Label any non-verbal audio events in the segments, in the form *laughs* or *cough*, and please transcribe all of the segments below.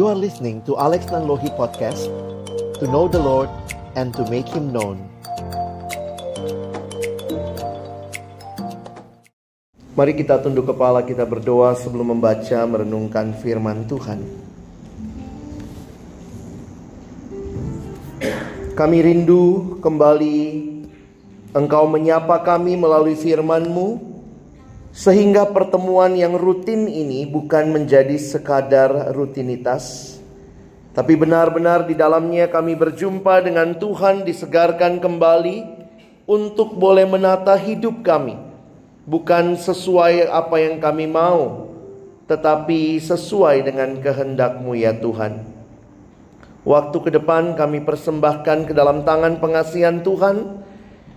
You are listening to Alex Nanlohi Podcast To know the Lord and to make Him known. Mari kita tunduk kepala kita berdoa sebelum membaca merenungkan firman Tuhan. Kami rindu kembali Engkau menyapa kami melalui firman-Mu sehingga pertemuan yang rutin ini bukan menjadi sekadar rutinitas, tapi benar-benar di dalamnya kami berjumpa dengan Tuhan disegarkan kembali untuk boleh menata hidup kami. Bukan sesuai apa yang kami mau, tetapi sesuai dengan kehendakmu ya Tuhan. Waktu ke depan kami persembahkan ke dalam tangan pengasihan Tuhan,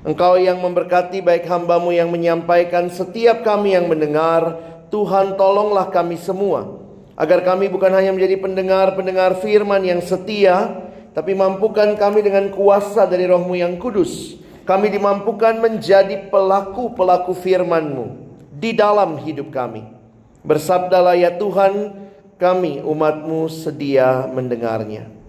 Engkau yang memberkati baik hambamu yang menyampaikan setiap kami yang mendengar Tuhan tolonglah kami semua. Agar kami bukan hanya menjadi pendengar-pendengar firman yang setia Tapi mampukan kami dengan kuasa dari rohmu yang kudus. Kami dimampukan menjadi pelaku-pelaku firmanmu Di dalam hidup kami. Bersabdalah ya Tuhan kami umatmu sedia mendengarnya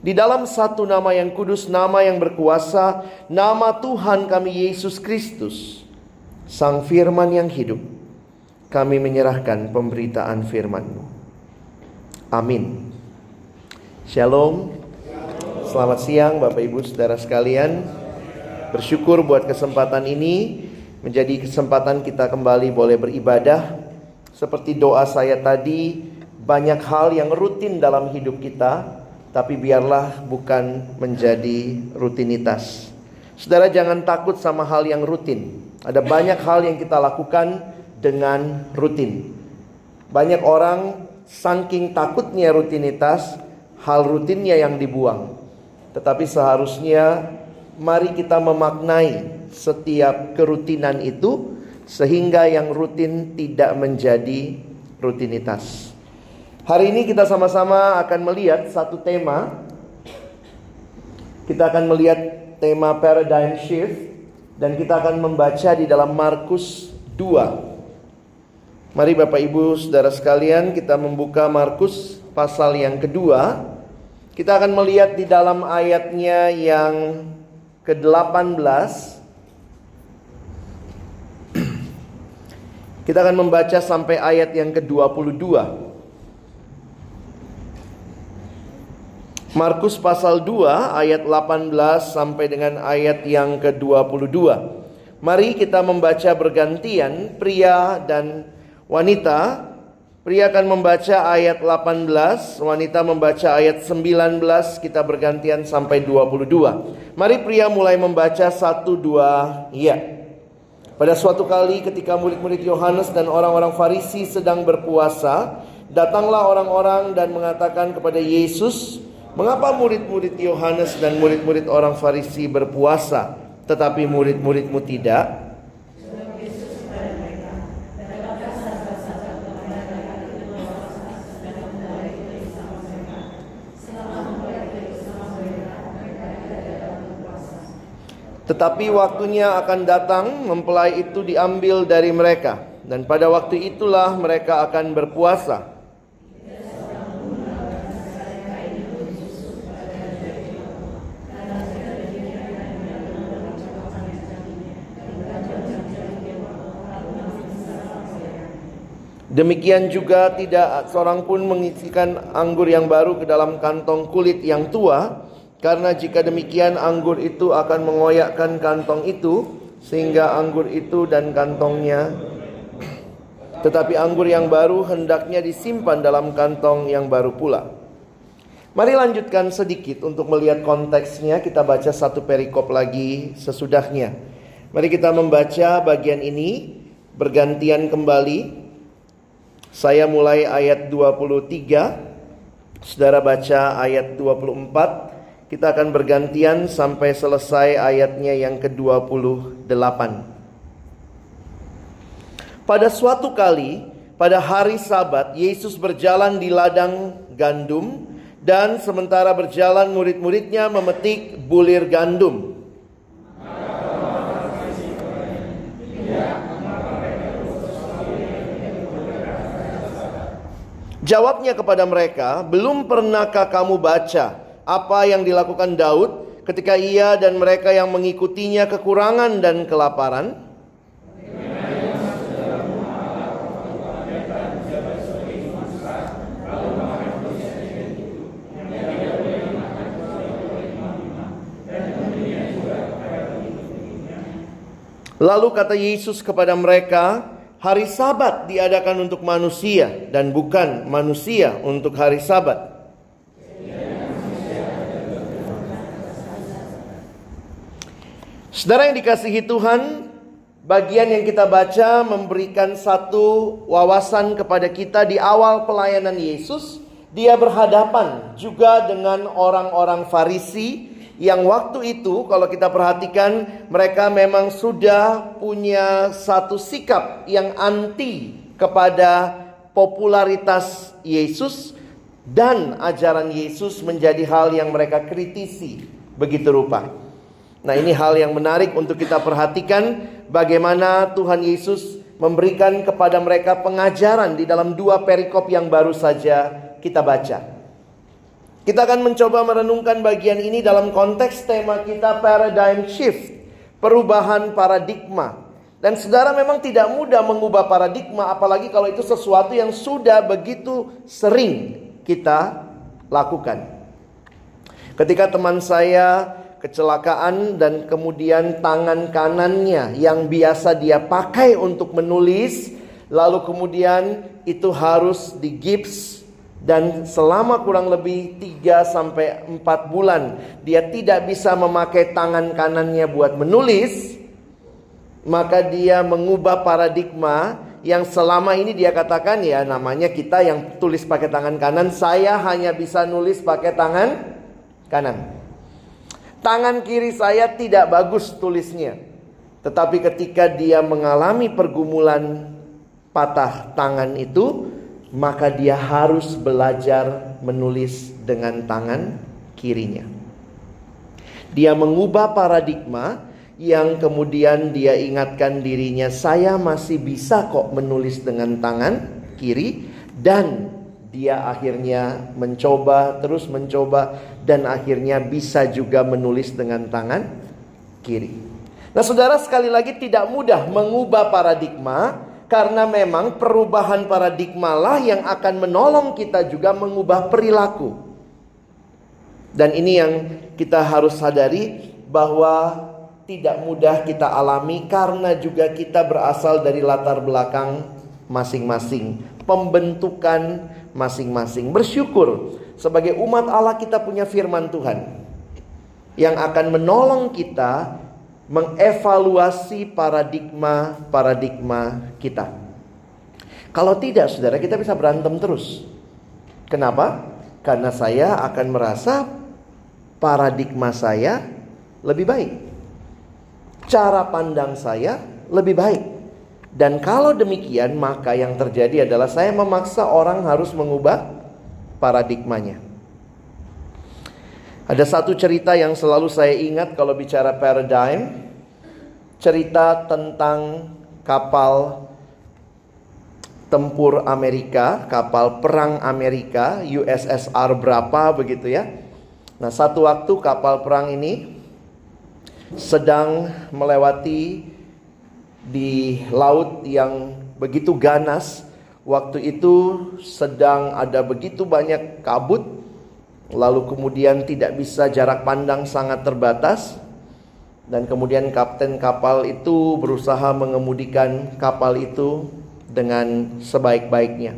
di dalam satu nama yang kudus, nama yang berkuasa, nama Tuhan kami Yesus Kristus, Sang Firman yang hidup, kami menyerahkan pemberitaan firman-Mu. Amin. Shalom. Selamat siang Bapak Ibu Saudara sekalian. Bersyukur buat kesempatan ini menjadi kesempatan kita kembali boleh beribadah. Seperti doa saya tadi, banyak hal yang rutin dalam hidup kita, tapi biarlah bukan menjadi rutinitas. Saudara jangan takut sama hal yang rutin. Ada banyak hal yang kita lakukan dengan rutin. Banyak orang saking takutnya rutinitas, hal rutinnya yang dibuang. Tetapi seharusnya mari kita memaknai setiap kerutinan itu sehingga yang rutin tidak menjadi rutinitas. Hari ini kita sama-sama akan melihat satu tema. Kita akan melihat tema paradigm shift dan kita akan membaca di dalam Markus 2. Mari Bapak Ibu Saudara sekalian kita membuka Markus pasal yang kedua. Kita akan melihat di dalam ayatnya yang ke-18 Kita akan membaca sampai ayat yang ke-22. Markus pasal 2 ayat 18 sampai dengan ayat yang ke-22. Mari kita membaca bergantian pria dan wanita. Pria akan membaca ayat 18, wanita membaca ayat 19, kita bergantian sampai 22. Mari pria mulai membaca 1 2 ya. Pada suatu kali ketika murid-murid Yohanes dan orang-orang Farisi sedang berpuasa, datanglah orang-orang dan mengatakan kepada Yesus, Mengapa murid-murid Yohanes dan murid-murid orang Farisi berpuasa, tetapi murid-muridmu tidak? Tetapi waktunya akan datang mempelai itu diambil dari mereka dan pada waktu itulah mereka akan berpuasa. Demikian juga tidak seorang pun mengisikan anggur yang baru ke dalam kantong kulit yang tua Karena jika demikian anggur itu akan mengoyakkan kantong itu Sehingga anggur itu dan kantongnya. Tetapi anggur yang baru hendaknya disimpan dalam kantong yang baru pula. Mari lanjutkan sedikit untuk melihat konteksnya. Kita baca satu perikop lagi sesudahnya. Mari kita membaca bagian ini. Bergantian kembali saya mulai ayat 23. Saudara baca ayat 24. Kita akan bergantian sampai selesai ayatnya yang ke-28. Pada suatu kali, pada hari Sabat, Yesus berjalan di ladang gandum dan sementara berjalan murid-muridnya memetik bulir gandum. Jawabnya kepada mereka, "Belum pernahkah kamu baca apa yang dilakukan Daud ketika ia dan mereka yang mengikutinya kekurangan dan kelaparan?" Lalu kata Yesus kepada mereka, hari Sabat diadakan untuk manusia dan bukan manusia untuk hari Sabat. Saudara yang dikasihi Tuhan, bagian yang kita baca memberikan satu wawasan kepada kita di awal pelayanan Yesus. Dia berhadapan juga dengan orang-orang Farisi yang waktu itu kalau kita perhatikan mereka memang sudah punya satu sikap yang anti kepada popularitas Yesus dan ajaran Yesus menjadi hal yang mereka kritisi begitu rupa. Nah, ini hal yang menarik untuk kita perhatikan bagaimana Tuhan Yesus memberikan kepada mereka pengajaran di dalam dua perikop yang baru saja kita baca. Kita akan mencoba merenungkan bagian ini dalam konteks tema kita paradigm shift, perubahan paradigma. Dan saudara memang tidak mudah mengubah paradigma apalagi kalau itu sesuatu yang sudah begitu sering kita lakukan. Ketika teman saya kecelakaan dan kemudian tangan kanannya yang biasa dia pakai untuk menulis lalu kemudian itu harus digips dan selama kurang lebih 3 sampai 4 bulan dia tidak bisa memakai tangan kanannya buat menulis, maka dia mengubah paradigma yang selama ini dia katakan ya namanya kita yang tulis pakai tangan kanan, saya hanya bisa nulis pakai tangan kanan. Tangan kiri saya tidak bagus tulisnya. Tetapi ketika dia mengalami pergumulan patah tangan itu, maka dia harus belajar menulis dengan tangan kirinya. Dia mengubah paradigma yang kemudian dia ingatkan dirinya, "Saya masih bisa kok menulis dengan tangan kiri." Dan dia akhirnya mencoba, terus mencoba, dan akhirnya bisa juga menulis dengan tangan kiri. Nah, saudara, sekali lagi tidak mudah mengubah paradigma karena memang perubahan paradigma lah yang akan menolong kita juga mengubah perilaku. Dan ini yang kita harus sadari bahwa tidak mudah kita alami karena juga kita berasal dari latar belakang masing-masing, pembentukan masing-masing. Bersyukur sebagai umat Allah kita punya firman Tuhan yang akan menolong kita mengevaluasi paradigma-paradigma kita. Kalau tidak, saudara, kita bisa berantem terus. Kenapa? Karena saya akan merasa paradigma saya lebih baik. Cara pandang saya lebih baik. Dan kalau demikian, maka yang terjadi adalah saya memaksa orang harus mengubah paradigmanya. Ada satu cerita yang selalu saya ingat kalau bicara paradigm. Cerita tentang kapal tempur Amerika, kapal perang Amerika, USSR berapa begitu ya. Nah, satu waktu kapal perang ini sedang melewati di laut yang begitu ganas. Waktu itu sedang ada begitu banyak kabut lalu kemudian tidak bisa jarak pandang sangat terbatas dan kemudian kapten kapal itu berusaha mengemudikan kapal itu dengan sebaik-baiknya.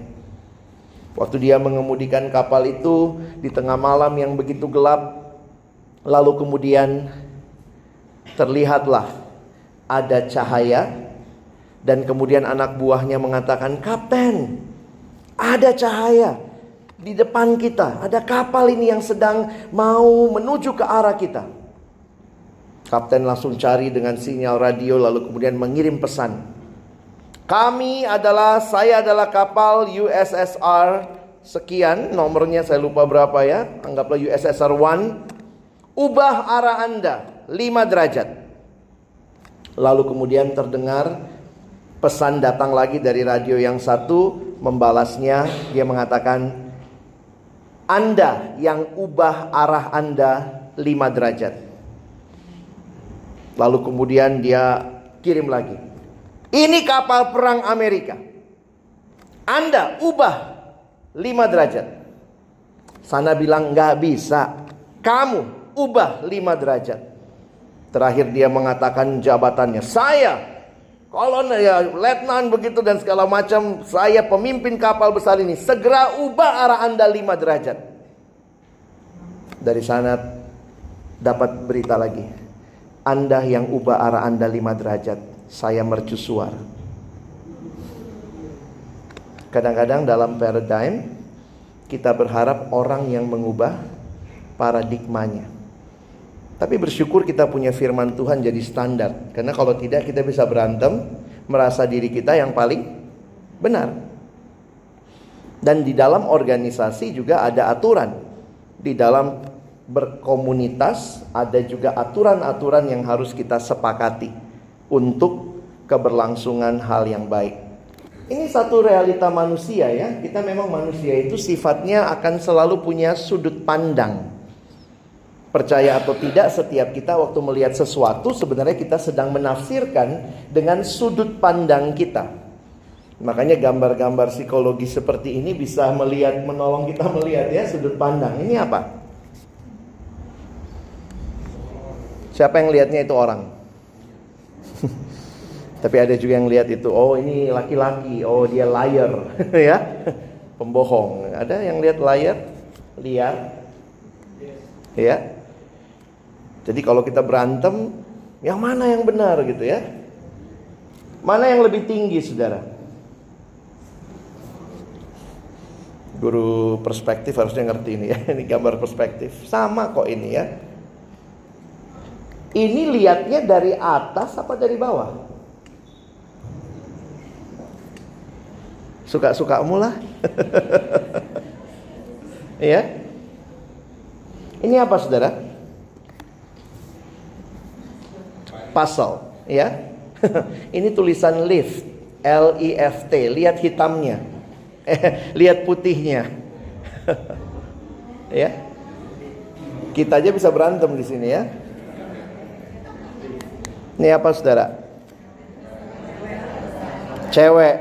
Waktu dia mengemudikan kapal itu di tengah malam yang begitu gelap, lalu kemudian terlihatlah ada cahaya dan kemudian anak buahnya mengatakan, "Kapten, ada cahaya." di depan kita. Ada kapal ini yang sedang mau menuju ke arah kita. Kapten langsung cari dengan sinyal radio lalu kemudian mengirim pesan. Kami adalah, saya adalah kapal USSR sekian, nomornya saya lupa berapa ya, anggaplah USSR 1. Ubah arah Anda 5 derajat. Lalu kemudian terdengar pesan datang lagi dari radio yang satu, membalasnya, dia mengatakan, Anda yang ubah arah Anda lima derajat. Lalu kemudian dia kirim lagi. Ini kapal perang Amerika. Anda ubah lima derajat. Sana bilang nggak bisa. Kamu ubah lima derajat. Terakhir dia mengatakan jabatannya. Saya kolonel ya letnan begitu dan segala macam. Saya pemimpin kapal besar ini. Segera ubah arah anda lima derajat. Dari sana dapat berita lagi. Anda yang ubah arah anda lima derajat. Saya mercusuar. Kadang-kadang dalam paradigm kita berharap orang yang mengubah paradigmanya. Tapi bersyukur kita punya firman Tuhan jadi standar. Karena kalau tidak kita bisa berantem, merasa diri kita yang paling benar. Dan di dalam organisasi juga ada aturan. Di dalam berkomunitas ada juga aturan-aturan yang harus kita sepakati untuk keberlangsungan hal yang baik. Ini satu realita manusia ya. Kita memang manusia itu sifatnya akan selalu punya sudut pandang. Percaya atau tidak, setiap kita waktu melihat sesuatu sebenarnya kita sedang menafsirkan dengan sudut pandang kita. Makanya gambar-gambar psikologi seperti ini bisa melihat, menolong kita melihat ya sudut pandang. Ini apa? Siapa yang lihatnya itu orang? *laughs* Tapi ada juga yang lihat itu, oh ini laki-laki, oh dia liar, *laughs* ya, pembohong. Ada yang lihat liar, liar, ya. Jadi kalau kita berantem, yang mana yang benar gitu ya? Mana yang lebih tinggi, saudara? Guru perspektif harusnya ngerti ini ya. *laughs* Ini gambar perspektif. Sama kok ini ya. Ini lihatnya dari atas apa dari bawah? Suka-sukamu lah. *laughs* ya. Ini apa saudara? puzzle, ya. *laughs* Ini tulisan lift, L I F T. Lihat hitamnya. *laughs* lihat putihnya. ya. Kita aja bisa berantem di sini ya. Ini apa Saudara? Cewek.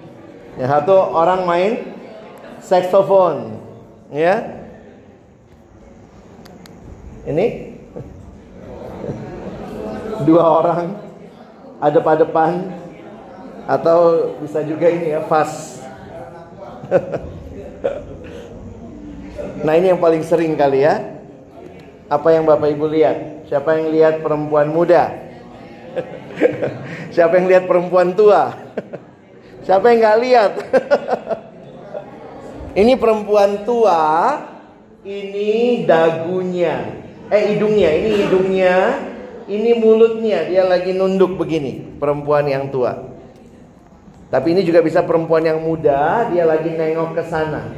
*laughs* Yang satu orang main saxophone, ya. Ini *laughs* dua orang ada pada depan atau bisa juga ini ya fast. *laughs* nah ini yang paling sering kali ya. Apa yang Bapak Ibu lihat? Siapa yang lihat perempuan muda? *laughs* Siapa yang lihat perempuan tua? Siapa yang nggak lihat? *laughs* ini perempuan tua, ini dagunya, eh hidungnya, ini hidungnya, ini mulutnya dia lagi nunduk begini, perempuan yang tua. Tapi ini juga bisa perempuan yang muda, dia lagi nengok ke sana.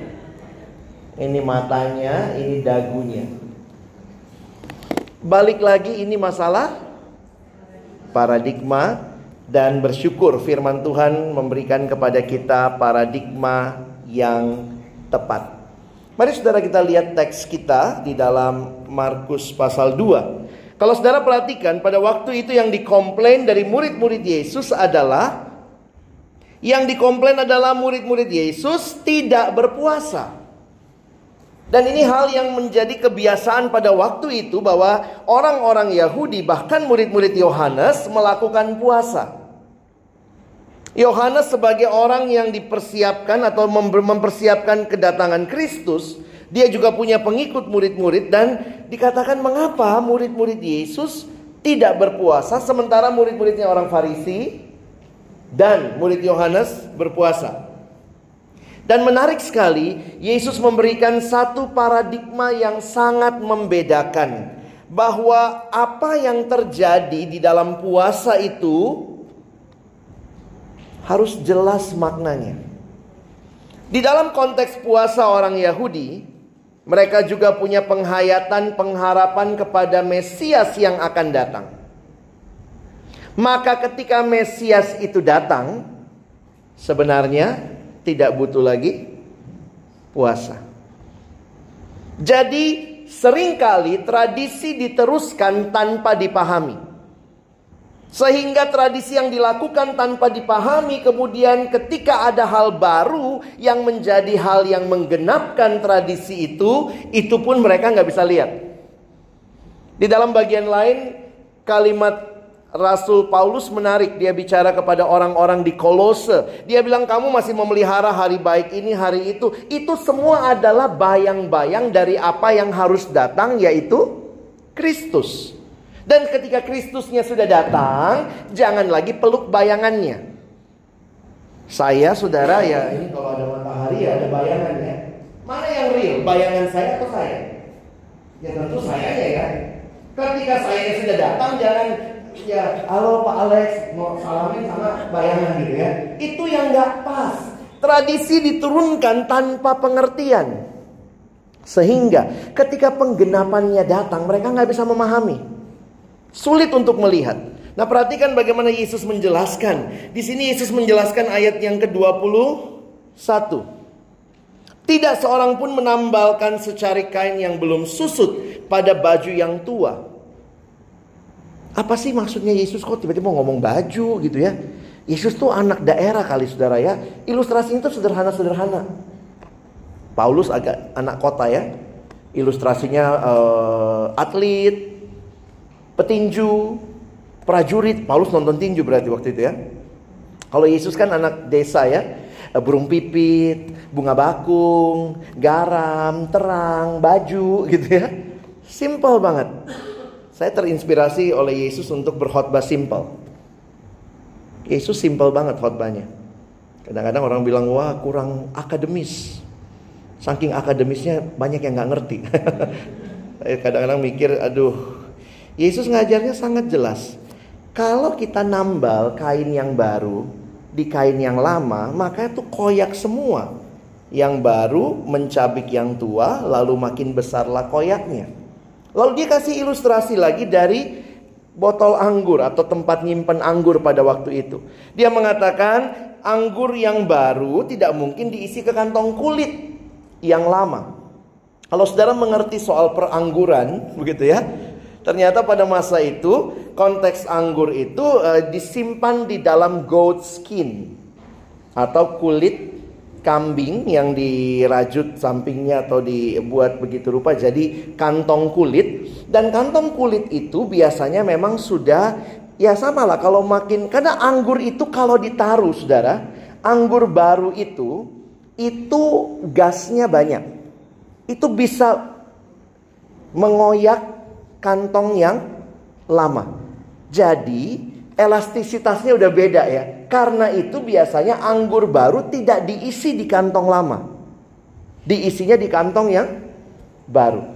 Ini matanya, ini dagunya. Balik lagi ini masalah paradigma dan bersyukur firman Tuhan memberikan kepada kita paradigma yang tepat. Mari saudara kita lihat teks kita di dalam Markus pasal 2 kalau saudara perhatikan pada waktu itu yang dikomplain dari murid-murid Yesus adalah yang dikomplain adalah murid-murid Yesus tidak berpuasa. Dan ini hal yang menjadi kebiasaan pada waktu itu bahwa orang-orang Yahudi bahkan murid-murid Yohanes melakukan puasa. Yohanes sebagai orang yang dipersiapkan atau mempersiapkan kedatangan Kristus, dia juga punya pengikut murid-murid dan dikatakan mengapa murid-murid Yesus tidak berpuasa sementara murid-muridnya orang Farisi dan murid Yohanes berpuasa. Dan menarik sekali, Yesus memberikan satu paradigma yang sangat membedakan bahwa apa yang terjadi di dalam puasa itu harus jelas maknanya. Di dalam konteks puasa orang Yahudi, mereka juga punya penghayatan, pengharapan kepada Mesias yang akan datang. Maka ketika Mesias itu datang, sebenarnya tidak butuh lagi puasa. Jadi sering kali tradisi diteruskan tanpa dipahami. Sehingga tradisi yang dilakukan tanpa dipahami kemudian ketika ada hal baru yang menjadi hal yang menggenapkan tradisi itu, itu pun mereka nggak bisa lihat. Di dalam bagian lain kalimat Rasul Paulus menarik dia bicara kepada orang-orang di Kolose. Dia bilang kamu masih memelihara hari baik ini, hari itu. Itu semua adalah bayang-bayang dari apa yang harus datang yaitu Kristus. Dan ketika Kristusnya sudah datang, jangan lagi peluk bayangannya. Saya saudara ya ini kalau ada matahari ya ada bayangannya. Mana yang real? Bayangan saya atau saya? Ya tentu saya ya. Ketika saya sudah datang jangan ya halo Pak Alex mau salamin sama bayangan gitu ya. Itu yang nggak pas. Tradisi diturunkan tanpa pengertian. Sehingga ketika penggenapannya datang mereka nggak bisa memahami. Sulit untuk melihat. Nah perhatikan bagaimana Yesus menjelaskan. Di sini Yesus menjelaskan ayat yang ke-21 tidak seorang pun menambalkan secari kain yang belum susut pada baju yang tua apa sih maksudnya Yesus kok tiba-tiba ngomong baju gitu ya? Yesus tuh anak daerah kali saudara ya. Ilustrasinya itu sederhana-sederhana. Paulus agak anak kota ya. Ilustrasinya uh, atlet, petinju, prajurit. Paulus nonton tinju berarti waktu itu ya. Kalau Yesus kan anak desa ya. Eh, burung pipit, bunga bakung, garam, terang, baju *laughs* gitu ya. Simple banget. Saya terinspirasi oleh Yesus untuk berkhotbah simple. Yesus simple banget khotbahnya. Kadang-kadang orang bilang wah kurang akademis. Saking akademisnya banyak yang nggak ngerti. *laughs* Kadang-kadang mikir, aduh, Yesus ngajarnya sangat jelas. Kalau kita nambal kain yang baru di kain yang lama, maka itu koyak semua. Yang baru mencabik yang tua, lalu makin besarlah koyaknya. Lalu dia kasih ilustrasi lagi dari botol anggur atau tempat nyimpan anggur pada waktu itu. Dia mengatakan anggur yang baru tidak mungkin diisi ke kantong kulit yang lama. Kalau saudara mengerti soal perangguran, begitu ya. Ternyata pada masa itu konteks anggur itu uh, disimpan di dalam goat skin atau kulit kambing yang dirajut sampingnya atau dibuat begitu rupa jadi kantong kulit. Dan kantong kulit itu biasanya memang sudah ya sama lah kalau makin karena anggur itu kalau ditaruh saudara anggur baru itu itu gasnya banyak. Itu bisa mengoyak kantong yang lama jadi elastisitasnya udah beda ya. Karena itu biasanya anggur baru tidak diisi di kantong lama. Diisinya di kantong yang baru.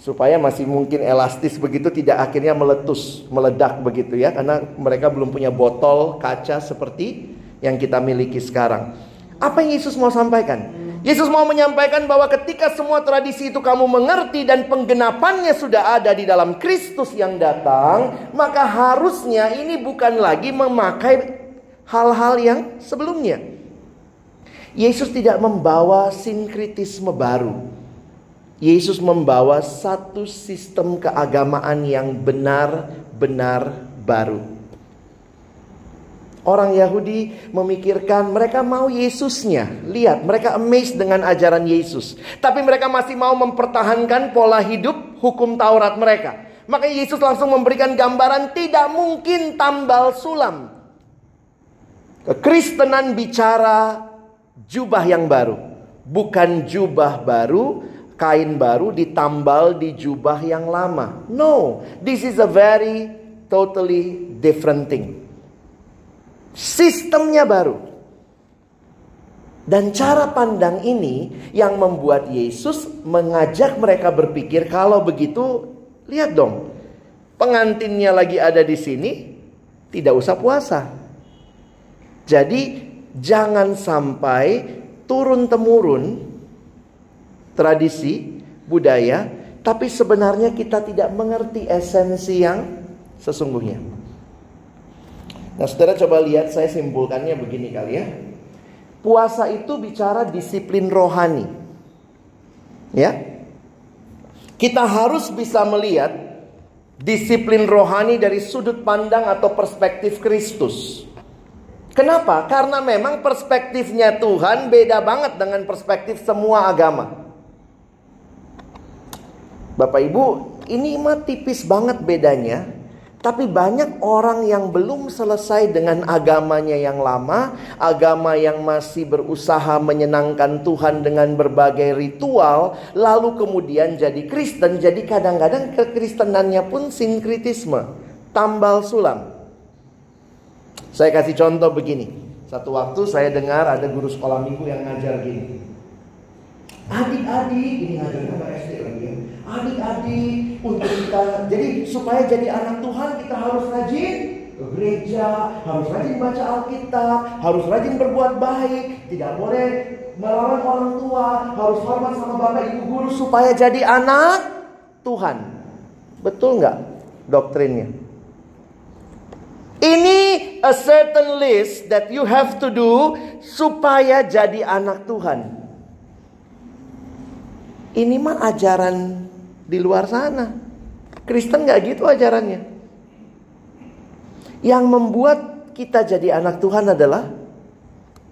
Supaya masih mungkin elastis begitu tidak akhirnya meletus, meledak begitu ya. Karena mereka belum punya botol kaca seperti yang kita miliki sekarang. Apa yang Yesus mau sampaikan? Yesus mau menyampaikan bahwa ketika semua tradisi itu kamu mengerti dan penggenapannya sudah ada di dalam Kristus yang datang, maka harusnya ini bukan lagi memakai hal-hal yang sebelumnya. Yesus tidak membawa sinkritisme baru. Yesus membawa satu sistem keagamaan yang benar-benar baru. Orang Yahudi memikirkan mereka mau Yesusnya. Lihat, mereka amazed dengan ajaran Yesus. Tapi mereka masih mau mempertahankan pola hidup hukum Taurat mereka. Maka Yesus langsung memberikan gambaran tidak mungkin tambal sulam. Kekristenan bicara jubah yang baru. Bukan jubah baru, kain baru ditambal di jubah yang lama. No, this is a very totally different thing. Sistemnya baru. Dan cara pandang ini yang membuat Yesus mengajak mereka berpikir kalau begitu lihat dong. Pengantinnya lagi ada di sini, tidak usah puasa. Jadi jangan sampai turun temurun tradisi budaya, tapi sebenarnya kita tidak mengerti esensi yang sesungguhnya. Nah saudara coba lihat saya simpulkannya begini kali ya. Puasa itu bicara disiplin rohani. Ya. Kita harus bisa melihat disiplin rohani dari sudut pandang atau perspektif Kristus. Kenapa? Karena memang perspektifnya Tuhan beda banget dengan perspektif semua agama. Bapak Ibu, ini mah tipis banget bedanya. Tapi banyak orang yang belum selesai dengan agamanya yang lama, agama yang masih berusaha menyenangkan Tuhan dengan berbagai ritual, lalu kemudian jadi Kristen. Jadi kadang-kadang kekristenannya pun sinkritisme, tambal sulam. Saya kasih contoh begini. Satu waktu saya dengar ada guru sekolah minggu yang ngajar gini. Adik-adik, ini ngajarnya Mbak SD lagi ya. Adik-adik, untuk kita, jadi supaya jadi anak Tuhan kita harus rajin ke gereja, harus rajin baca Alkitab, harus rajin berbuat baik, tidak boleh melawan orang tua, harus hormat sama bapak ibu guru supaya jadi anak Tuhan. Betul nggak doktrinnya? Ini a certain list that you have to do supaya jadi anak Tuhan. Ini mah ajaran di luar sana. Kristen nggak gitu ajarannya. Yang membuat kita jadi anak Tuhan adalah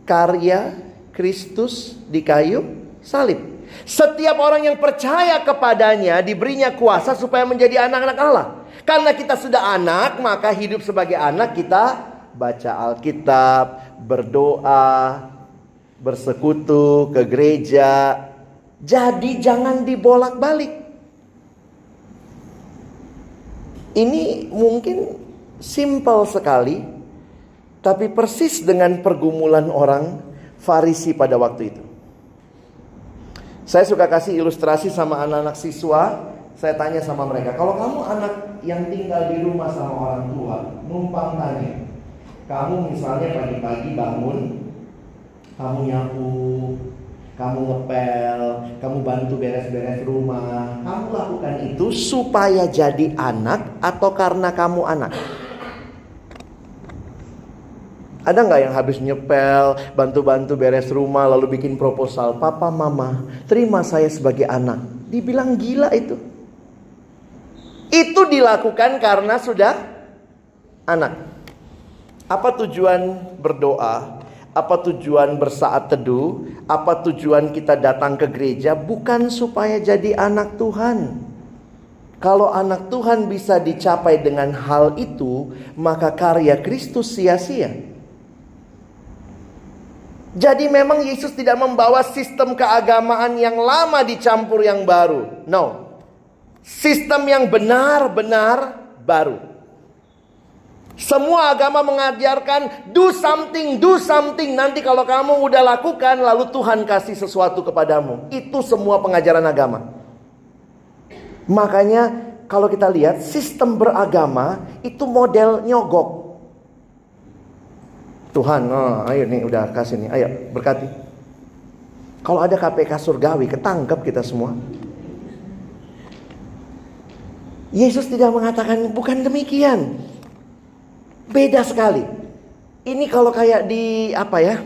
karya Kristus di kayu salib. Setiap orang yang percaya kepadanya diberinya kuasa supaya menjadi anak-anak Allah. Karena kita sudah anak, maka hidup sebagai anak kita baca Alkitab, berdoa, bersekutu ke gereja, jadi jangan dibolak-balik. Ini mungkin simpel sekali, tapi persis dengan pergumulan orang Farisi pada waktu itu. Saya suka kasih ilustrasi sama anak-anak siswa. Saya tanya sama mereka, kalau kamu anak yang tinggal di rumah sama orang tua, numpang tanya, kamu misalnya pagi-pagi bangun, kamu nyapu, kamu ngepel, kamu bantu beres-beres rumah. Kamu lakukan itu supaya jadi anak atau karena kamu anak? Ada nggak yang habis nyepel, bantu-bantu beres rumah, lalu bikin proposal, Papa, Mama, terima saya sebagai anak. Dibilang gila itu. Itu dilakukan karena sudah anak. Apa tujuan berdoa? Apa tujuan bersaat teduh? Apa tujuan kita datang ke gereja? Bukan supaya jadi anak Tuhan. Kalau anak Tuhan bisa dicapai dengan hal itu, maka karya Kristus sia-sia. Jadi memang Yesus tidak membawa sistem keagamaan yang lama dicampur yang baru. No. Sistem yang benar-benar baru. Semua agama mengajarkan do something, do something. Nanti kalau kamu udah lakukan lalu Tuhan kasih sesuatu kepadamu. Itu semua pengajaran agama. Makanya kalau kita lihat sistem beragama itu model nyogok. Tuhan, oh, ayo nih udah kasih nih, ayo berkati. Kalau ada KPK surgawi, ketangkep kita semua. Yesus tidak mengatakan bukan demikian. Beda sekali. Ini kalau kayak di apa ya?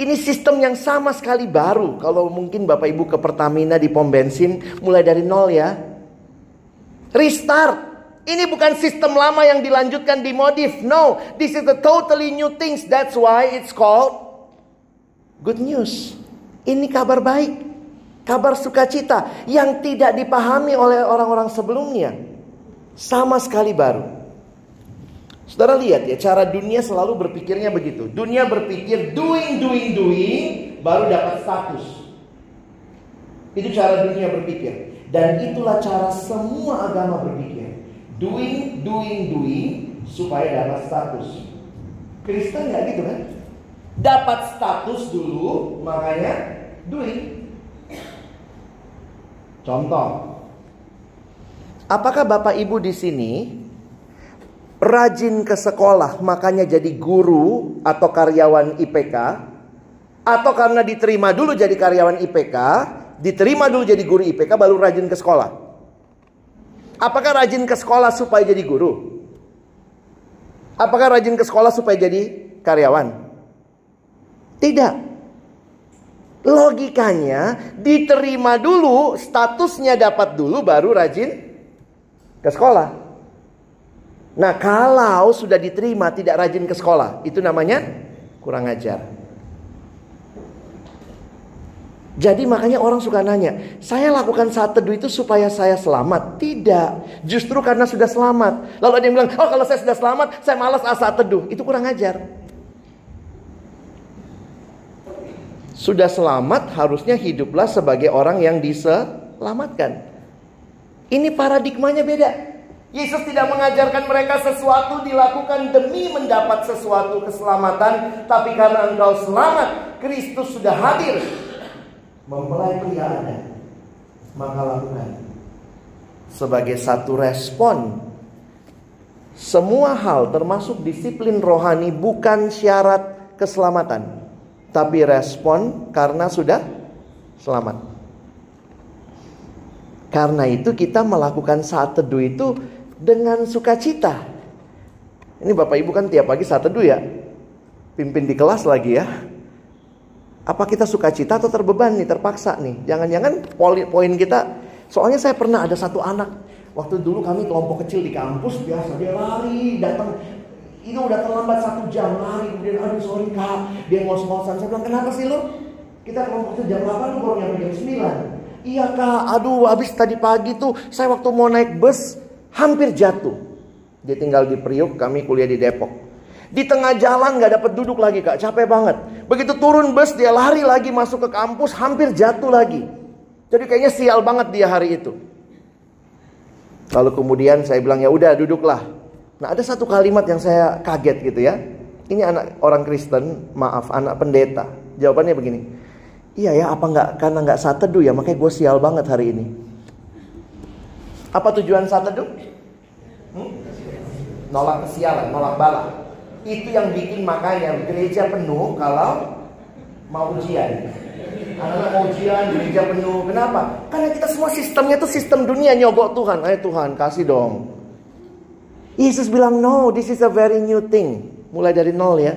Ini sistem yang sama sekali baru. Kalau mungkin Bapak Ibu ke Pertamina di pom bensin mulai dari nol ya. Restart. Ini bukan sistem lama yang dilanjutkan di modif. No, this is a totally new things. That's why it's called good news. Ini kabar baik. Kabar sukacita yang tidak dipahami oleh orang-orang sebelumnya. Sama sekali baru. Saudara lihat ya, cara dunia selalu berpikirnya begitu. Dunia berpikir doing, doing, doing, baru dapat status. Itu cara dunia berpikir. Dan itulah cara semua agama berpikir. Doing, doing, doing, supaya dapat status. Kristen nggak gitu kan? Dapat status dulu, makanya doing. Contoh. Apakah Bapak Ibu di sini rajin ke sekolah, makanya jadi guru atau karyawan IPK, atau karena diterima dulu jadi karyawan IPK, diterima dulu jadi guru IPK, baru rajin ke sekolah. Apakah rajin ke sekolah supaya jadi guru? Apakah rajin ke sekolah supaya jadi karyawan? Tidak. Logikanya diterima dulu, statusnya dapat dulu baru rajin ke sekolah. Nah, kalau sudah diterima tidak rajin ke sekolah, itu namanya kurang ajar. Jadi makanya orang suka nanya, saya lakukan saat teduh itu supaya saya selamat? Tidak, justru karena sudah selamat. Lalu ada yang bilang, oh kalau saya sudah selamat, saya malas saat teduh. Itu kurang ajar. Sudah selamat, harusnya hiduplah sebagai orang yang diselamatkan. Ini paradigmanya beda. Yesus tidak mengajarkan mereka sesuatu dilakukan demi mendapat sesuatu keselamatan, tapi karena engkau selamat, Kristus sudah hadir mempelai pria ada, maka lakukan. Sebagai satu respon, semua hal termasuk disiplin rohani bukan syarat keselamatan, tapi respon karena sudah selamat. Karena itu kita melakukan saat teduh itu dengan sukacita. Ini Bapak Ibu kan tiap pagi saat teduh ya. Pimpin di kelas lagi ya. Apa kita suka cita atau terbeban nih, terpaksa nih? Jangan-jangan poin kita, soalnya saya pernah ada satu anak, waktu dulu kami kelompok kecil di kampus biasa dia lari datang ini udah terlambat satu jam lari kemudian aduh sorry kak dia ngos-ngosan saya bilang kenapa sih lo kita kelompok kecil jam 8 lu baru jam 9 iya kak aduh habis tadi pagi tuh saya waktu mau naik bus hampir jatuh dia tinggal di Priuk kami kuliah di Depok di tengah jalan nggak dapat duduk lagi kak, capek banget. Begitu turun bus dia lari lagi masuk ke kampus, hampir jatuh lagi. Jadi kayaknya sial banget dia hari itu. Lalu kemudian saya bilang ya udah duduklah. Nah ada satu kalimat yang saya kaget gitu ya. Ini anak orang Kristen, maaf anak pendeta. Jawabannya begini. Iya ya apa nggak karena nggak saat teduh ya makanya gue sial banget hari ini. Apa tujuan saat teduh? Hmm? Nolak kesialan, nolak bala. Itu yang bikin makanya gereja penuh kalau mau ujian. Anak mau ujian, gereja penuh. Kenapa? Karena kita semua sistemnya itu sistem dunia nyogok Tuhan. Ayo Tuhan, kasih dong. Yesus bilang, no, this is a very new thing. Mulai dari nol ya.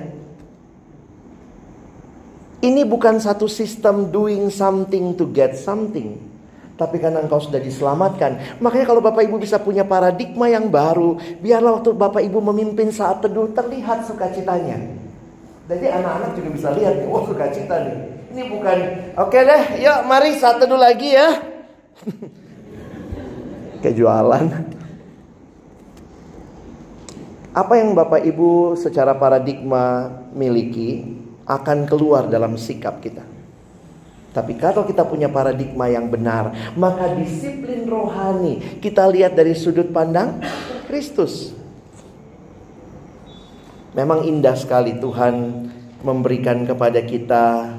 Ini bukan satu sistem doing something to get something. Tapi karena engkau sudah diselamatkan. Makanya kalau Bapak Ibu bisa punya paradigma yang baru. Biarlah waktu Bapak Ibu memimpin saat teduh terlihat sukacitanya. Jadi anak-anak juga bisa lihat nih. Wah sukacita nih. Ini bukan. Oke deh yuk mari saat teduh lagi ya. *laughs* Kayak jualan. Apa yang Bapak Ibu secara paradigma miliki akan keluar dalam sikap kita. Tapi kalau kita punya paradigma yang benar, maka disiplin rohani kita lihat dari sudut pandang Kristus. Memang indah sekali Tuhan memberikan kepada kita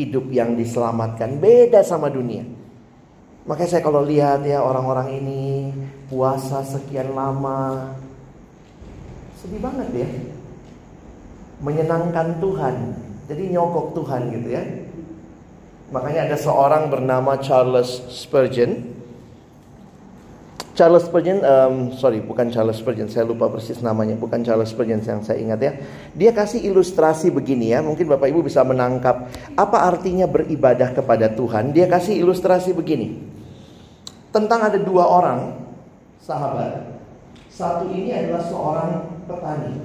hidup yang diselamatkan, beda sama dunia. Makanya saya kalau lihat ya orang-orang ini puasa sekian lama, sedih banget ya. Menyenangkan Tuhan, jadi nyokok Tuhan gitu ya. Makanya ada seorang bernama Charles Spurgeon. Charles Spurgeon, um, sorry bukan Charles Spurgeon, saya lupa persis namanya, bukan Charles Spurgeon yang saya ingat ya. Dia kasih ilustrasi begini ya, mungkin Bapak Ibu bisa menangkap apa artinya beribadah kepada Tuhan. Dia kasih ilustrasi begini, tentang ada dua orang sahabat. Satu ini adalah seorang petani,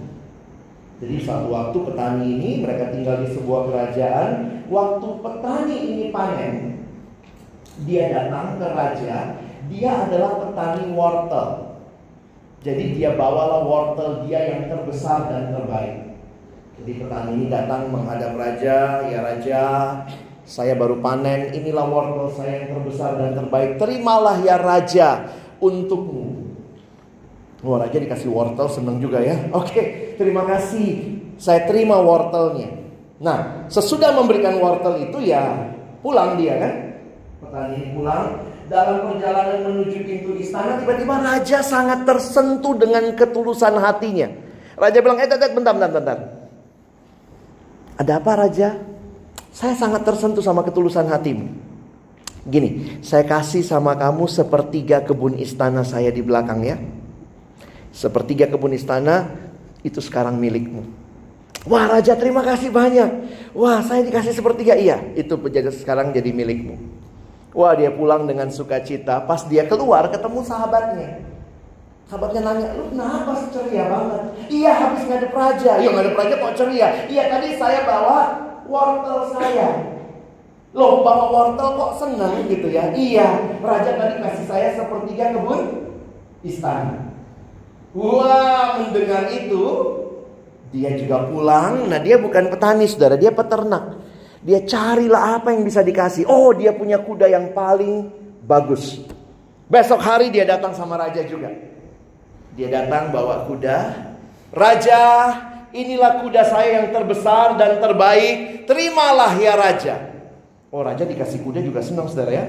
jadi suatu waktu petani ini mereka tinggal di sebuah kerajaan. Waktu petani ini panen, dia datang ke raja. Dia adalah petani wortel. Jadi dia bawalah wortel dia yang terbesar dan terbaik. Jadi petani ini datang menghadap raja, ya raja, saya baru panen, inilah wortel saya yang terbesar dan terbaik. Terimalah ya raja untukmu. Wah raja dikasih wortel seneng juga ya. Oke, terima kasih. Saya terima wortelnya. Nah, sesudah memberikan wortel itu ya pulang dia kan. Petani pulang. Dalam perjalanan menuju pintu istana tiba-tiba raja sangat tersentuh dengan ketulusan hatinya. Raja bilang, eh bentar, bentar, bentar, bentar. Ada apa raja? Saya sangat tersentuh sama ketulusan hatimu. Gini, saya kasih sama kamu sepertiga kebun istana saya di belakang ya. Sepertiga kebun istana itu sekarang milikmu. Wah raja terima kasih banyak. Wah saya dikasih sepertiga iya. Itu penjaga sekarang jadi milikmu. Wah dia pulang dengan sukacita. Pas dia keluar ketemu sahabatnya. Sahabatnya nanya, lu kenapa sih ceria banget? Iya habis ngadep raja. Iya ngadep raja kok ceria? Iya tadi saya bawa wortel saya. Loh bawa wortel kok seneng gitu ya? Iya raja tadi kasih saya sepertiga kebun istana. Wah mendengar itu dia juga pulang. Nah, dia bukan petani, saudara. Dia peternak. Dia carilah apa yang bisa dikasih. Oh, dia punya kuda yang paling bagus. Besok hari dia datang sama raja juga. Dia datang bawa kuda. Raja, inilah kuda saya yang terbesar dan terbaik. Terimalah ya raja. Oh, raja dikasih kuda juga senang, saudara ya.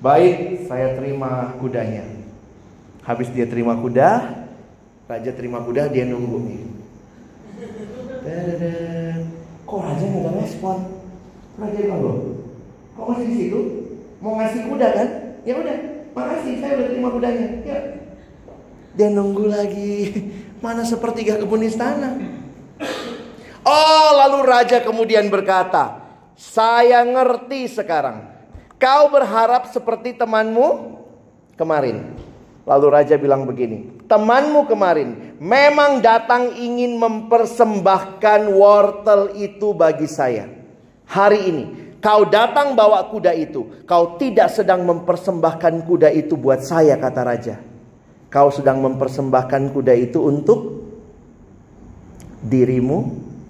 Baik, saya terima kudanya. Habis dia terima kuda, raja terima kuda, dia nunggu nih. Kok raja nggak ada respon? Raja loh, kok masih di situ? Mau ngasih kuda kan? Ya udah, makasih saya udah terima kudanya. Ya. Dia nunggu lagi. Mana sepertiga kebun istana? Oh, lalu raja kemudian berkata, "Saya ngerti sekarang. Kau berharap seperti temanmu kemarin." Lalu raja bilang begini, temanmu kemarin memang datang ingin mempersembahkan wortel itu bagi saya. Hari ini kau datang bawa kuda itu, kau tidak sedang mempersembahkan kuda itu buat saya kata raja. Kau sedang mempersembahkan kuda itu untuk dirimu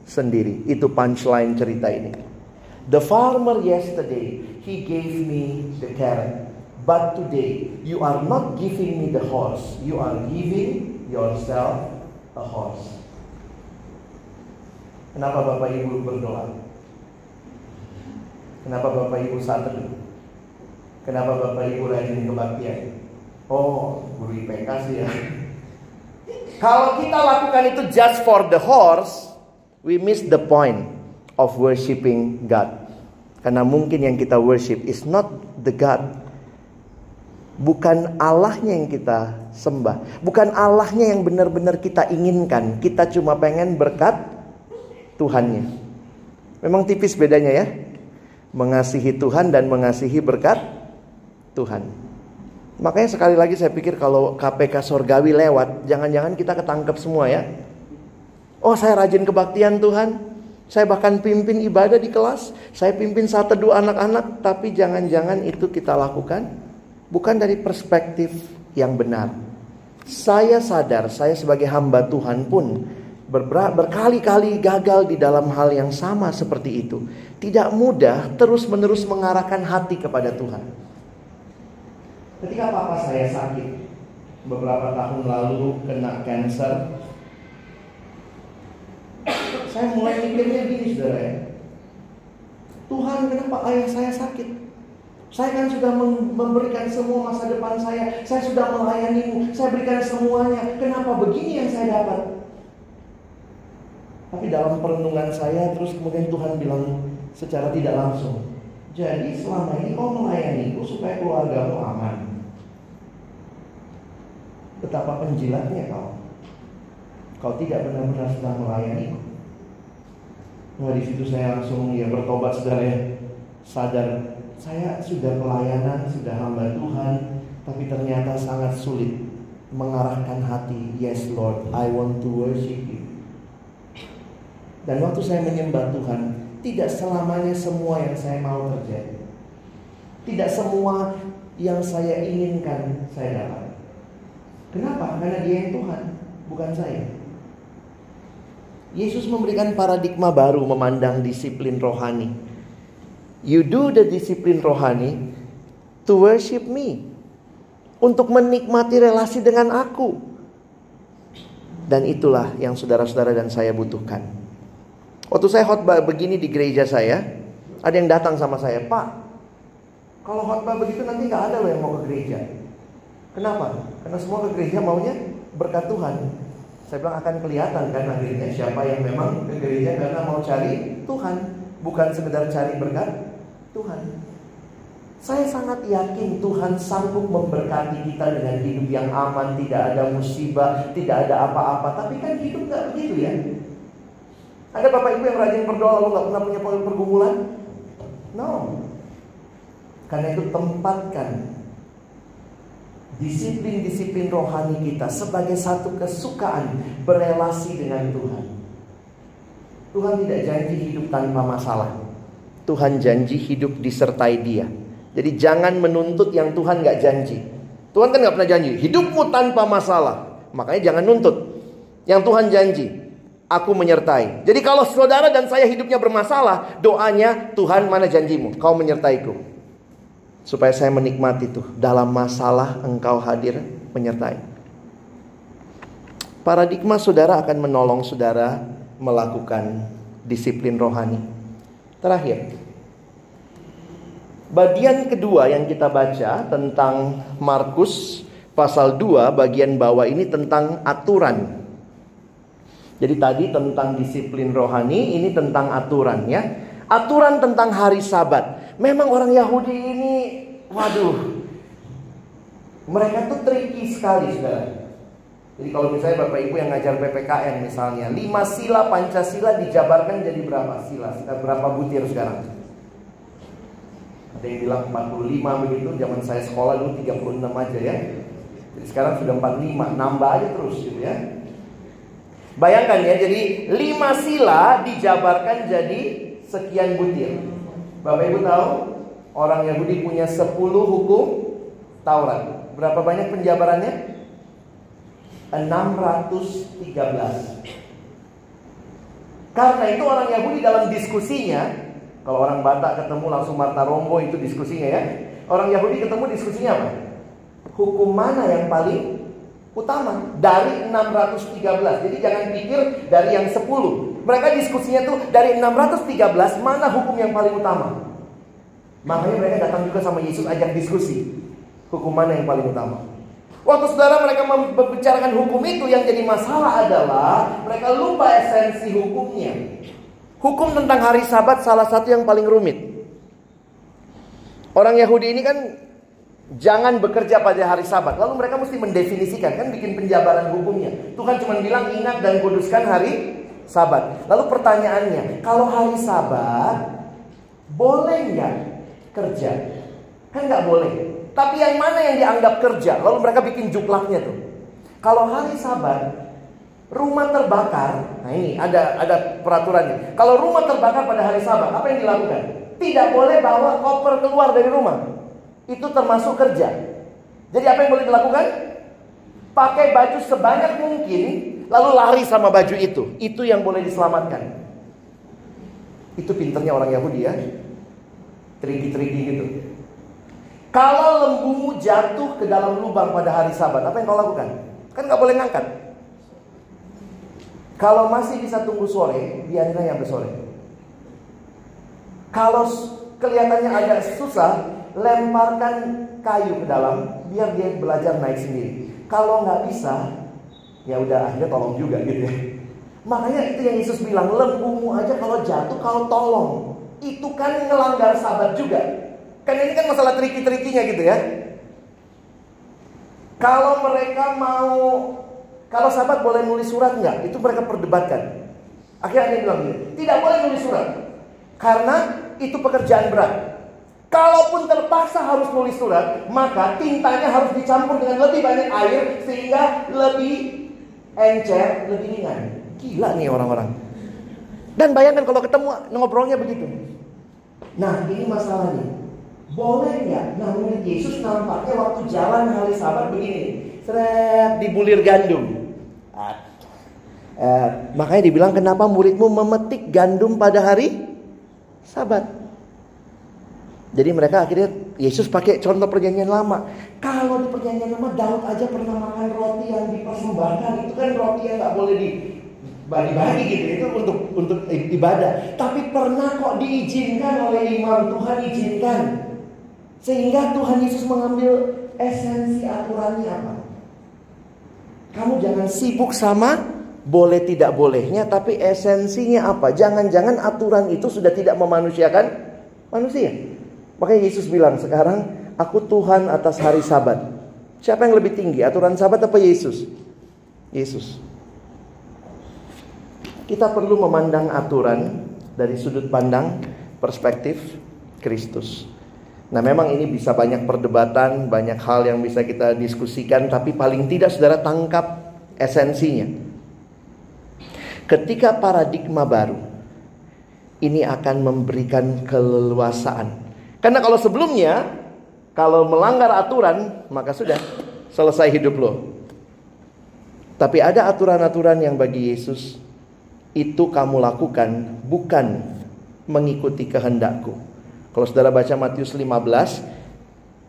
sendiri. Itu punchline cerita ini. The farmer yesterday, he gave me the carrot. But today, you are not giving me the horse, you are giving yourself a horse. Kenapa Bapak Ibu berdoa? Kenapa Bapak Ibu teduh? Kenapa Bapak Ibu rajin kebaktian? Oh, guru IPK sih ya. Kalau kita lakukan itu just for the horse, we miss the point of worshiping God. Karena mungkin yang kita worship is not the God Bukan Allahnya yang kita sembah. Bukan Allahnya yang benar-benar kita inginkan. Kita cuma pengen berkat Tuhannya. Memang tipis bedanya ya. Mengasihi Tuhan dan mengasihi berkat Tuhan. Makanya sekali lagi saya pikir kalau KPK sorgawi lewat, jangan-jangan kita ketangkep semua ya. Oh saya rajin kebaktian Tuhan. Saya bahkan pimpin ibadah di kelas. Saya pimpin satu dua anak-anak. Tapi jangan-jangan itu kita lakukan bukan dari perspektif yang benar. Saya sadar, saya sebagai hamba Tuhan pun berkali-kali gagal di dalam hal yang sama seperti itu. Tidak mudah terus-menerus mengarahkan hati kepada Tuhan. Ketika papa saya sakit beberapa tahun lalu kena cancer, saya mulai mikirnya gini saudara ya. Tuhan kenapa ayah saya? Saya kan sudah memberikan semua masa depan saya. Saya sudah melayanimu. Saya berikan semuanya. Kenapa begini yang saya dapat? Tapi dalam perenungan saya terus kemudian Tuhan bilang secara tidak langsung. Jadi selama ini kau melayaniku supaya keluargamu aman. Betapa penjilatnya kau. Kau tidak benar-benar sedang melayaniku. Nah di situ saya langsung ya bertobat saudara ya. Sadar saya sudah pelayanan, sudah hamba Tuhan, tapi ternyata sangat sulit mengarahkan hati. Yes Lord, I want to worship you. Dan waktu saya menyembah Tuhan, tidak selamanya semua yang saya mau terjadi. Tidak semua yang saya inginkan saya dapat. Kenapa? Karena dia yang Tuhan, bukan saya. Yesus memberikan paradigma baru memandang disiplin rohani. You do the disiplin rohani to worship me. Untuk menikmati relasi dengan aku. Dan itulah yang saudara-saudara dan saya butuhkan. Waktu saya khotbah begini di gereja saya, ada yang datang sama saya, Pak, kalau khotbah begitu nanti nggak ada loh yang mau ke gereja. Kenapa? Karena semua ke gereja maunya berkat Tuhan. Saya bilang akan kelihatan kan akhirnya siapa yang memang ke gereja karena mau cari Tuhan, bukan sekedar cari berkat Tuhan. Saya sangat yakin Tuhan sanggup memberkati kita dengan hidup yang aman, tidak ada musibah, tidak ada apa-apa. Tapi kan hidup nggak begitu ya. Ada bapak ibu yang rajin berdoa lalu nggak pernah punya pergumulan? No. Karena itu tempatkan disiplin-disiplin rohani kita sebagai satu kesukaan berelasi dengan Tuhan. Tuhan tidak janji hidup tanpa masalah. Tuhan janji hidup disertai dia. Jadi jangan menuntut yang Tuhan nggak janji. Tuhan kan nggak pernah janji hidupmu tanpa masalah. Makanya jangan nuntut. Yang Tuhan janji, aku menyertai. Jadi kalau saudara dan saya hidupnya bermasalah, doanya Tuhan mana janjimu? Kau menyertaiku. Supaya saya menikmati tuh dalam masalah engkau hadir menyertai. Paradigma saudara akan menolong saudara melakukan disiplin rohani. Terakhir, bagian kedua yang kita baca tentang Markus pasal 2 bagian bawah ini tentang aturan. Jadi tadi tentang disiplin rohani, ini tentang aturan ya. Aturan tentang hari Sabat. Memang orang Yahudi ini, waduh, mereka tuh tricky sekali, saudara. Jadi kalau misalnya Bapak Ibu yang ngajar PPKN misalnya, lima sila Pancasila dijabarkan jadi berapa sila? Berapa butir sekarang? Ada yang bilang 45 begitu, zaman saya sekolah dulu 36 aja ya. Jadi sekarang sudah 45, nambah aja terus gitu ya. Bayangkan ya, jadi lima sila dijabarkan jadi sekian butir. Bapak Ibu tahu, orang Yahudi punya 10 hukum Taurat. Berapa banyak penjabarannya? 613. Karena itu orang Yahudi dalam diskusinya, kalau orang Batak ketemu langsung Marta Rombo itu diskusinya ya. Orang Yahudi ketemu diskusinya apa? Hukum mana yang paling utama dari 613. Jadi jangan pikir dari yang 10. Mereka diskusinya tuh dari 613 mana hukum yang paling utama. Makanya mereka datang juga sama Yesus ajak diskusi. Hukum mana yang paling utama? Waktu saudara mereka membicarakan hukum itu yang jadi masalah adalah mereka lupa esensi hukumnya. Hukum tentang hari sabat salah satu yang paling rumit. Orang Yahudi ini kan jangan bekerja pada hari sabat. Lalu mereka mesti mendefinisikan kan bikin penjabaran hukumnya. Tuhan cuma bilang ingat dan kuduskan hari sabat. Lalu pertanyaannya, kalau hari sabat boleh nggak kerja? Kan nggak boleh. Tapi yang mana yang dianggap kerja? Lalu mereka bikin juklaknya tuh. Kalau hari Sabat, rumah terbakar. Nah ini ada ada peraturannya. Kalau rumah terbakar pada hari Sabat, apa yang dilakukan? Tidak boleh bawa koper keluar dari rumah. Itu termasuk kerja. Jadi apa yang boleh dilakukan? Pakai baju sebanyak mungkin, lalu lari sama baju itu. Itu yang boleh diselamatkan. Itu pinternya orang Yahudi ya. Triki-triki gitu. Kalau lembumu jatuh ke dalam lubang pada hari sabat, apa yang kau lakukan? Kan nggak boleh ngangkat. Kalau masih bisa tunggu sore, biarin aja sampai sore. Kalau kelihatannya agak susah, lemparkan kayu ke dalam, biar dia belajar naik sendiri. Kalau nggak bisa, ya udah akhirnya tolong juga gitu ya. Makanya itu yang Yesus bilang, lembumu aja kalau jatuh kau tolong. Itu kan ngelanggar sabat juga. Kan ini kan masalah triki-trikinya gitu ya. Kalau mereka mau, kalau sahabat boleh nulis surat nggak? Itu mereka perdebatkan. Akhirnya dia bilang tidak boleh nulis surat. Karena itu pekerjaan berat. Kalaupun terpaksa harus nulis surat, maka tintanya harus dicampur dengan lebih banyak air sehingga lebih encer, lebih ringan. Gila nih orang-orang. Dan bayangkan kalau ketemu ngobrolnya begitu. Nah, ini masalahnya. Boleh nggak? Nah murid Yesus nampaknya waktu jalan hari sabat begini. Seret dibulir gandum. Ah. Eh, makanya dibilang kenapa muridmu memetik gandum pada hari sabat. Jadi mereka akhirnya Yesus pakai contoh perjanjian lama. Kalau di perjanjian lama Daud aja pernah makan roti yang dipersembahkan itu kan roti yang nggak boleh di bagi-bagi gitu itu untuk untuk ibadah. Tapi pernah kok diizinkan oleh imam Tuhan izinkan sehingga Tuhan Yesus mengambil esensi aturannya apa? Kamu jangan sibuk sama boleh tidak bolehnya, tapi esensinya apa? Jangan-jangan aturan itu sudah tidak memanusiakan manusia. Makanya Yesus bilang sekarang, aku Tuhan atas hari sabat. Siapa yang lebih tinggi, aturan sabat apa Yesus? Yesus. Kita perlu memandang aturan dari sudut pandang perspektif Kristus. Nah, memang ini bisa banyak perdebatan, banyak hal yang bisa kita diskusikan, tapi paling tidak saudara tangkap esensinya. Ketika paradigma baru ini akan memberikan keleluasaan. Karena kalau sebelumnya kalau melanggar aturan, maka sudah selesai hidup lo. Tapi ada aturan-aturan yang bagi Yesus itu kamu lakukan bukan mengikuti kehendakku. Kalau saudara baca Matius 15,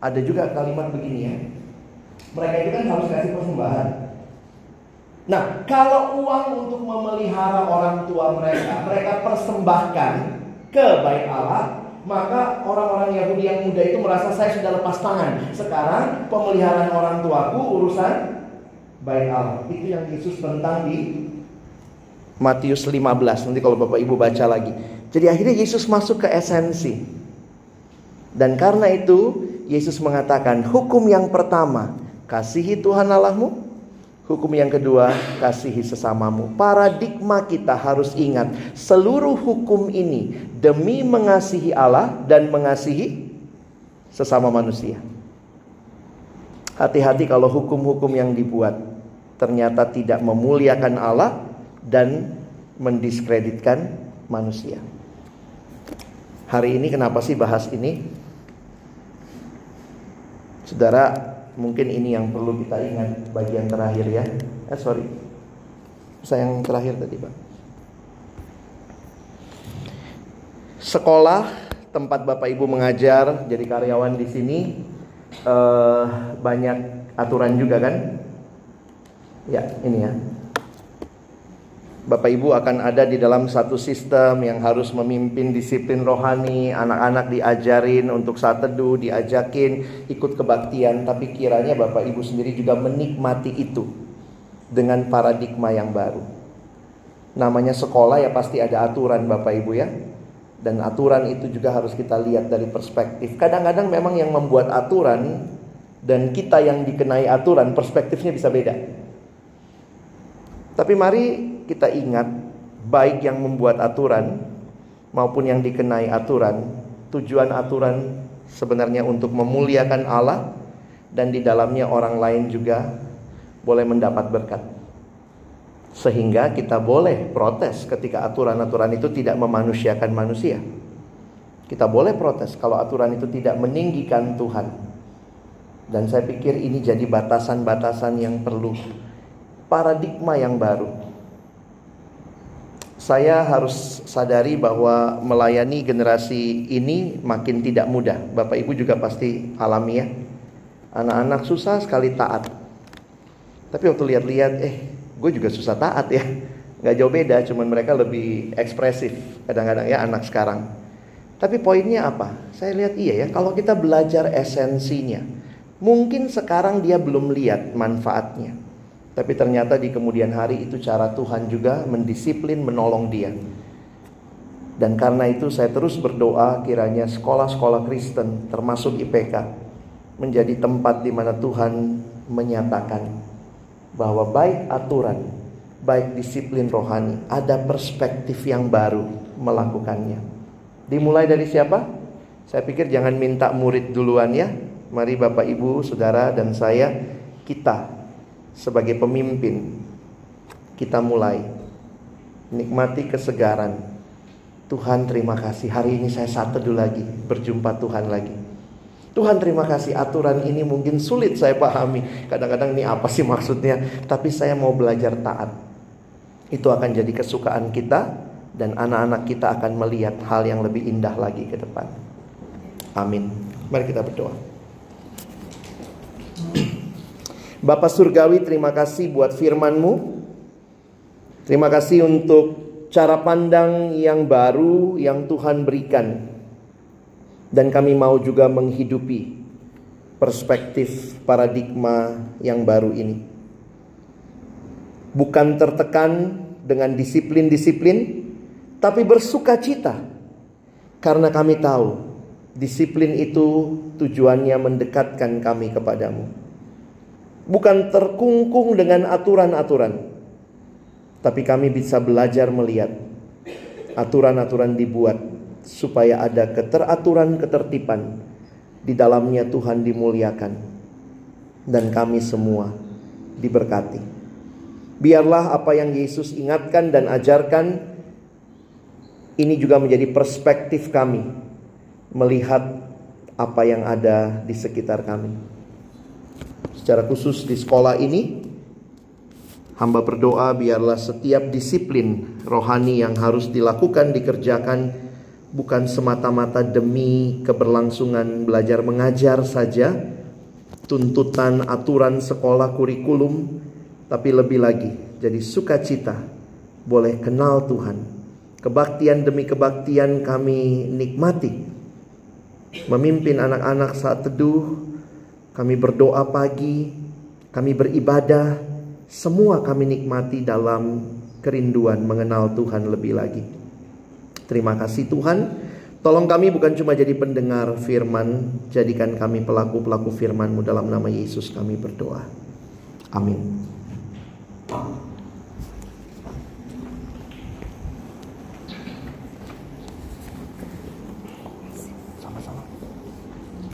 ada juga kalimat begini ya. Mereka itu kan harus kasih persembahan. Nah, kalau uang untuk memelihara orang tua mereka, mereka persembahkan ke baik Allah, maka orang-orang Yahudi yang muda itu merasa saya sudah lepas tangan. Sekarang pemeliharaan orang tuaku urusan baik Allah. Itu yang Yesus tentang di Matius 15. Nanti kalau Bapak Ibu baca lagi. Jadi akhirnya Yesus masuk ke esensi. Dan karena itu Yesus mengatakan hukum yang pertama kasihi Tuhan Allahmu. Hukum yang kedua kasihi sesamamu. Paradigma kita harus ingat seluruh hukum ini demi mengasihi Allah dan mengasihi sesama manusia. Hati-hati kalau hukum-hukum yang dibuat ternyata tidak memuliakan Allah dan mendiskreditkan manusia. Hari ini kenapa sih bahas ini? Saudara, mungkin ini yang perlu kita ingat bagian terakhir ya. Eh sorry, saya yang terakhir tadi pak. Sekolah tempat bapak ibu mengajar jadi karyawan di sini eh, banyak aturan juga kan? Ya ini ya. Bapak Ibu akan ada di dalam satu sistem yang harus memimpin disiplin rohani, anak-anak diajarin untuk saat teduh, diajakin ikut kebaktian, tapi kiranya Bapak Ibu sendiri juga menikmati itu dengan paradigma yang baru. Namanya sekolah ya pasti ada aturan Bapak Ibu ya. Dan aturan itu juga harus kita lihat dari perspektif. Kadang-kadang memang yang membuat aturan dan kita yang dikenai aturan perspektifnya bisa beda. Tapi mari kita ingat baik yang membuat aturan maupun yang dikenai aturan, tujuan aturan sebenarnya untuk memuliakan Allah dan di dalamnya orang lain juga boleh mendapat berkat. Sehingga kita boleh protes ketika aturan-aturan itu tidak memanusiakan manusia. Kita boleh protes kalau aturan itu tidak meninggikan Tuhan. Dan saya pikir ini jadi batasan-batasan yang perlu paradigma yang baru. Saya harus sadari bahwa melayani generasi ini makin tidak mudah. Bapak Ibu juga pasti alami ya. Anak-anak susah sekali taat. Tapi waktu lihat-lihat, eh gue juga susah taat ya. Gak jauh beda, cuman mereka lebih ekspresif kadang-kadang ya anak sekarang. Tapi poinnya apa? Saya lihat iya ya, kalau kita belajar esensinya. Mungkin sekarang dia belum lihat manfaatnya. Tapi ternyata di kemudian hari itu cara Tuhan juga mendisiplin menolong dia. Dan karena itu saya terus berdoa kiranya sekolah-sekolah Kristen termasuk IPK menjadi tempat di mana Tuhan menyatakan bahwa baik aturan, baik disiplin rohani, ada perspektif yang baru melakukannya. Dimulai dari siapa? Saya pikir jangan minta murid duluan ya. Mari Bapak Ibu, Saudara dan saya kita sebagai pemimpin kita mulai nikmati kesegaran. Tuhan terima kasih hari ini saya satu lagi berjumpa Tuhan lagi. Tuhan terima kasih aturan ini mungkin sulit saya pahami. Kadang-kadang ini apa sih maksudnya? Tapi saya mau belajar taat. Itu akan jadi kesukaan kita dan anak-anak kita akan melihat hal yang lebih indah lagi ke depan. Amin. Mari kita berdoa. Bapak Surgawi terima kasih buat firmanmu. Terima kasih untuk cara pandang yang baru yang Tuhan berikan. Dan kami mau juga menghidupi perspektif paradigma yang baru ini. Bukan tertekan dengan disiplin-disiplin, tapi bersuka cita. Karena kami tahu disiplin itu tujuannya mendekatkan kami kepadamu bukan terkungkung dengan aturan-aturan, tapi kami bisa belajar melihat aturan-aturan dibuat supaya ada keteraturan ketertiban di dalamnya Tuhan dimuliakan dan kami semua diberkati. Biarlah apa yang Yesus ingatkan dan ajarkan ini juga menjadi perspektif kami melihat apa yang ada di sekitar kami. Secara khusus di sekolah ini hamba berdoa biarlah setiap disiplin rohani yang harus dilakukan dikerjakan bukan semata-mata demi keberlangsungan belajar mengajar saja, tuntutan aturan sekolah kurikulum, tapi lebih lagi jadi sukacita boleh kenal Tuhan. Kebaktian demi kebaktian kami nikmati. Memimpin anak-anak saat teduh, kami berdoa pagi, kami beribadah, semua kami nikmati dalam kerinduan mengenal Tuhan lebih lagi. Terima kasih Tuhan. Tolong kami bukan cuma jadi pendengar firman, jadikan kami pelaku-pelaku firman-Mu dalam nama Yesus kami berdoa. Amin.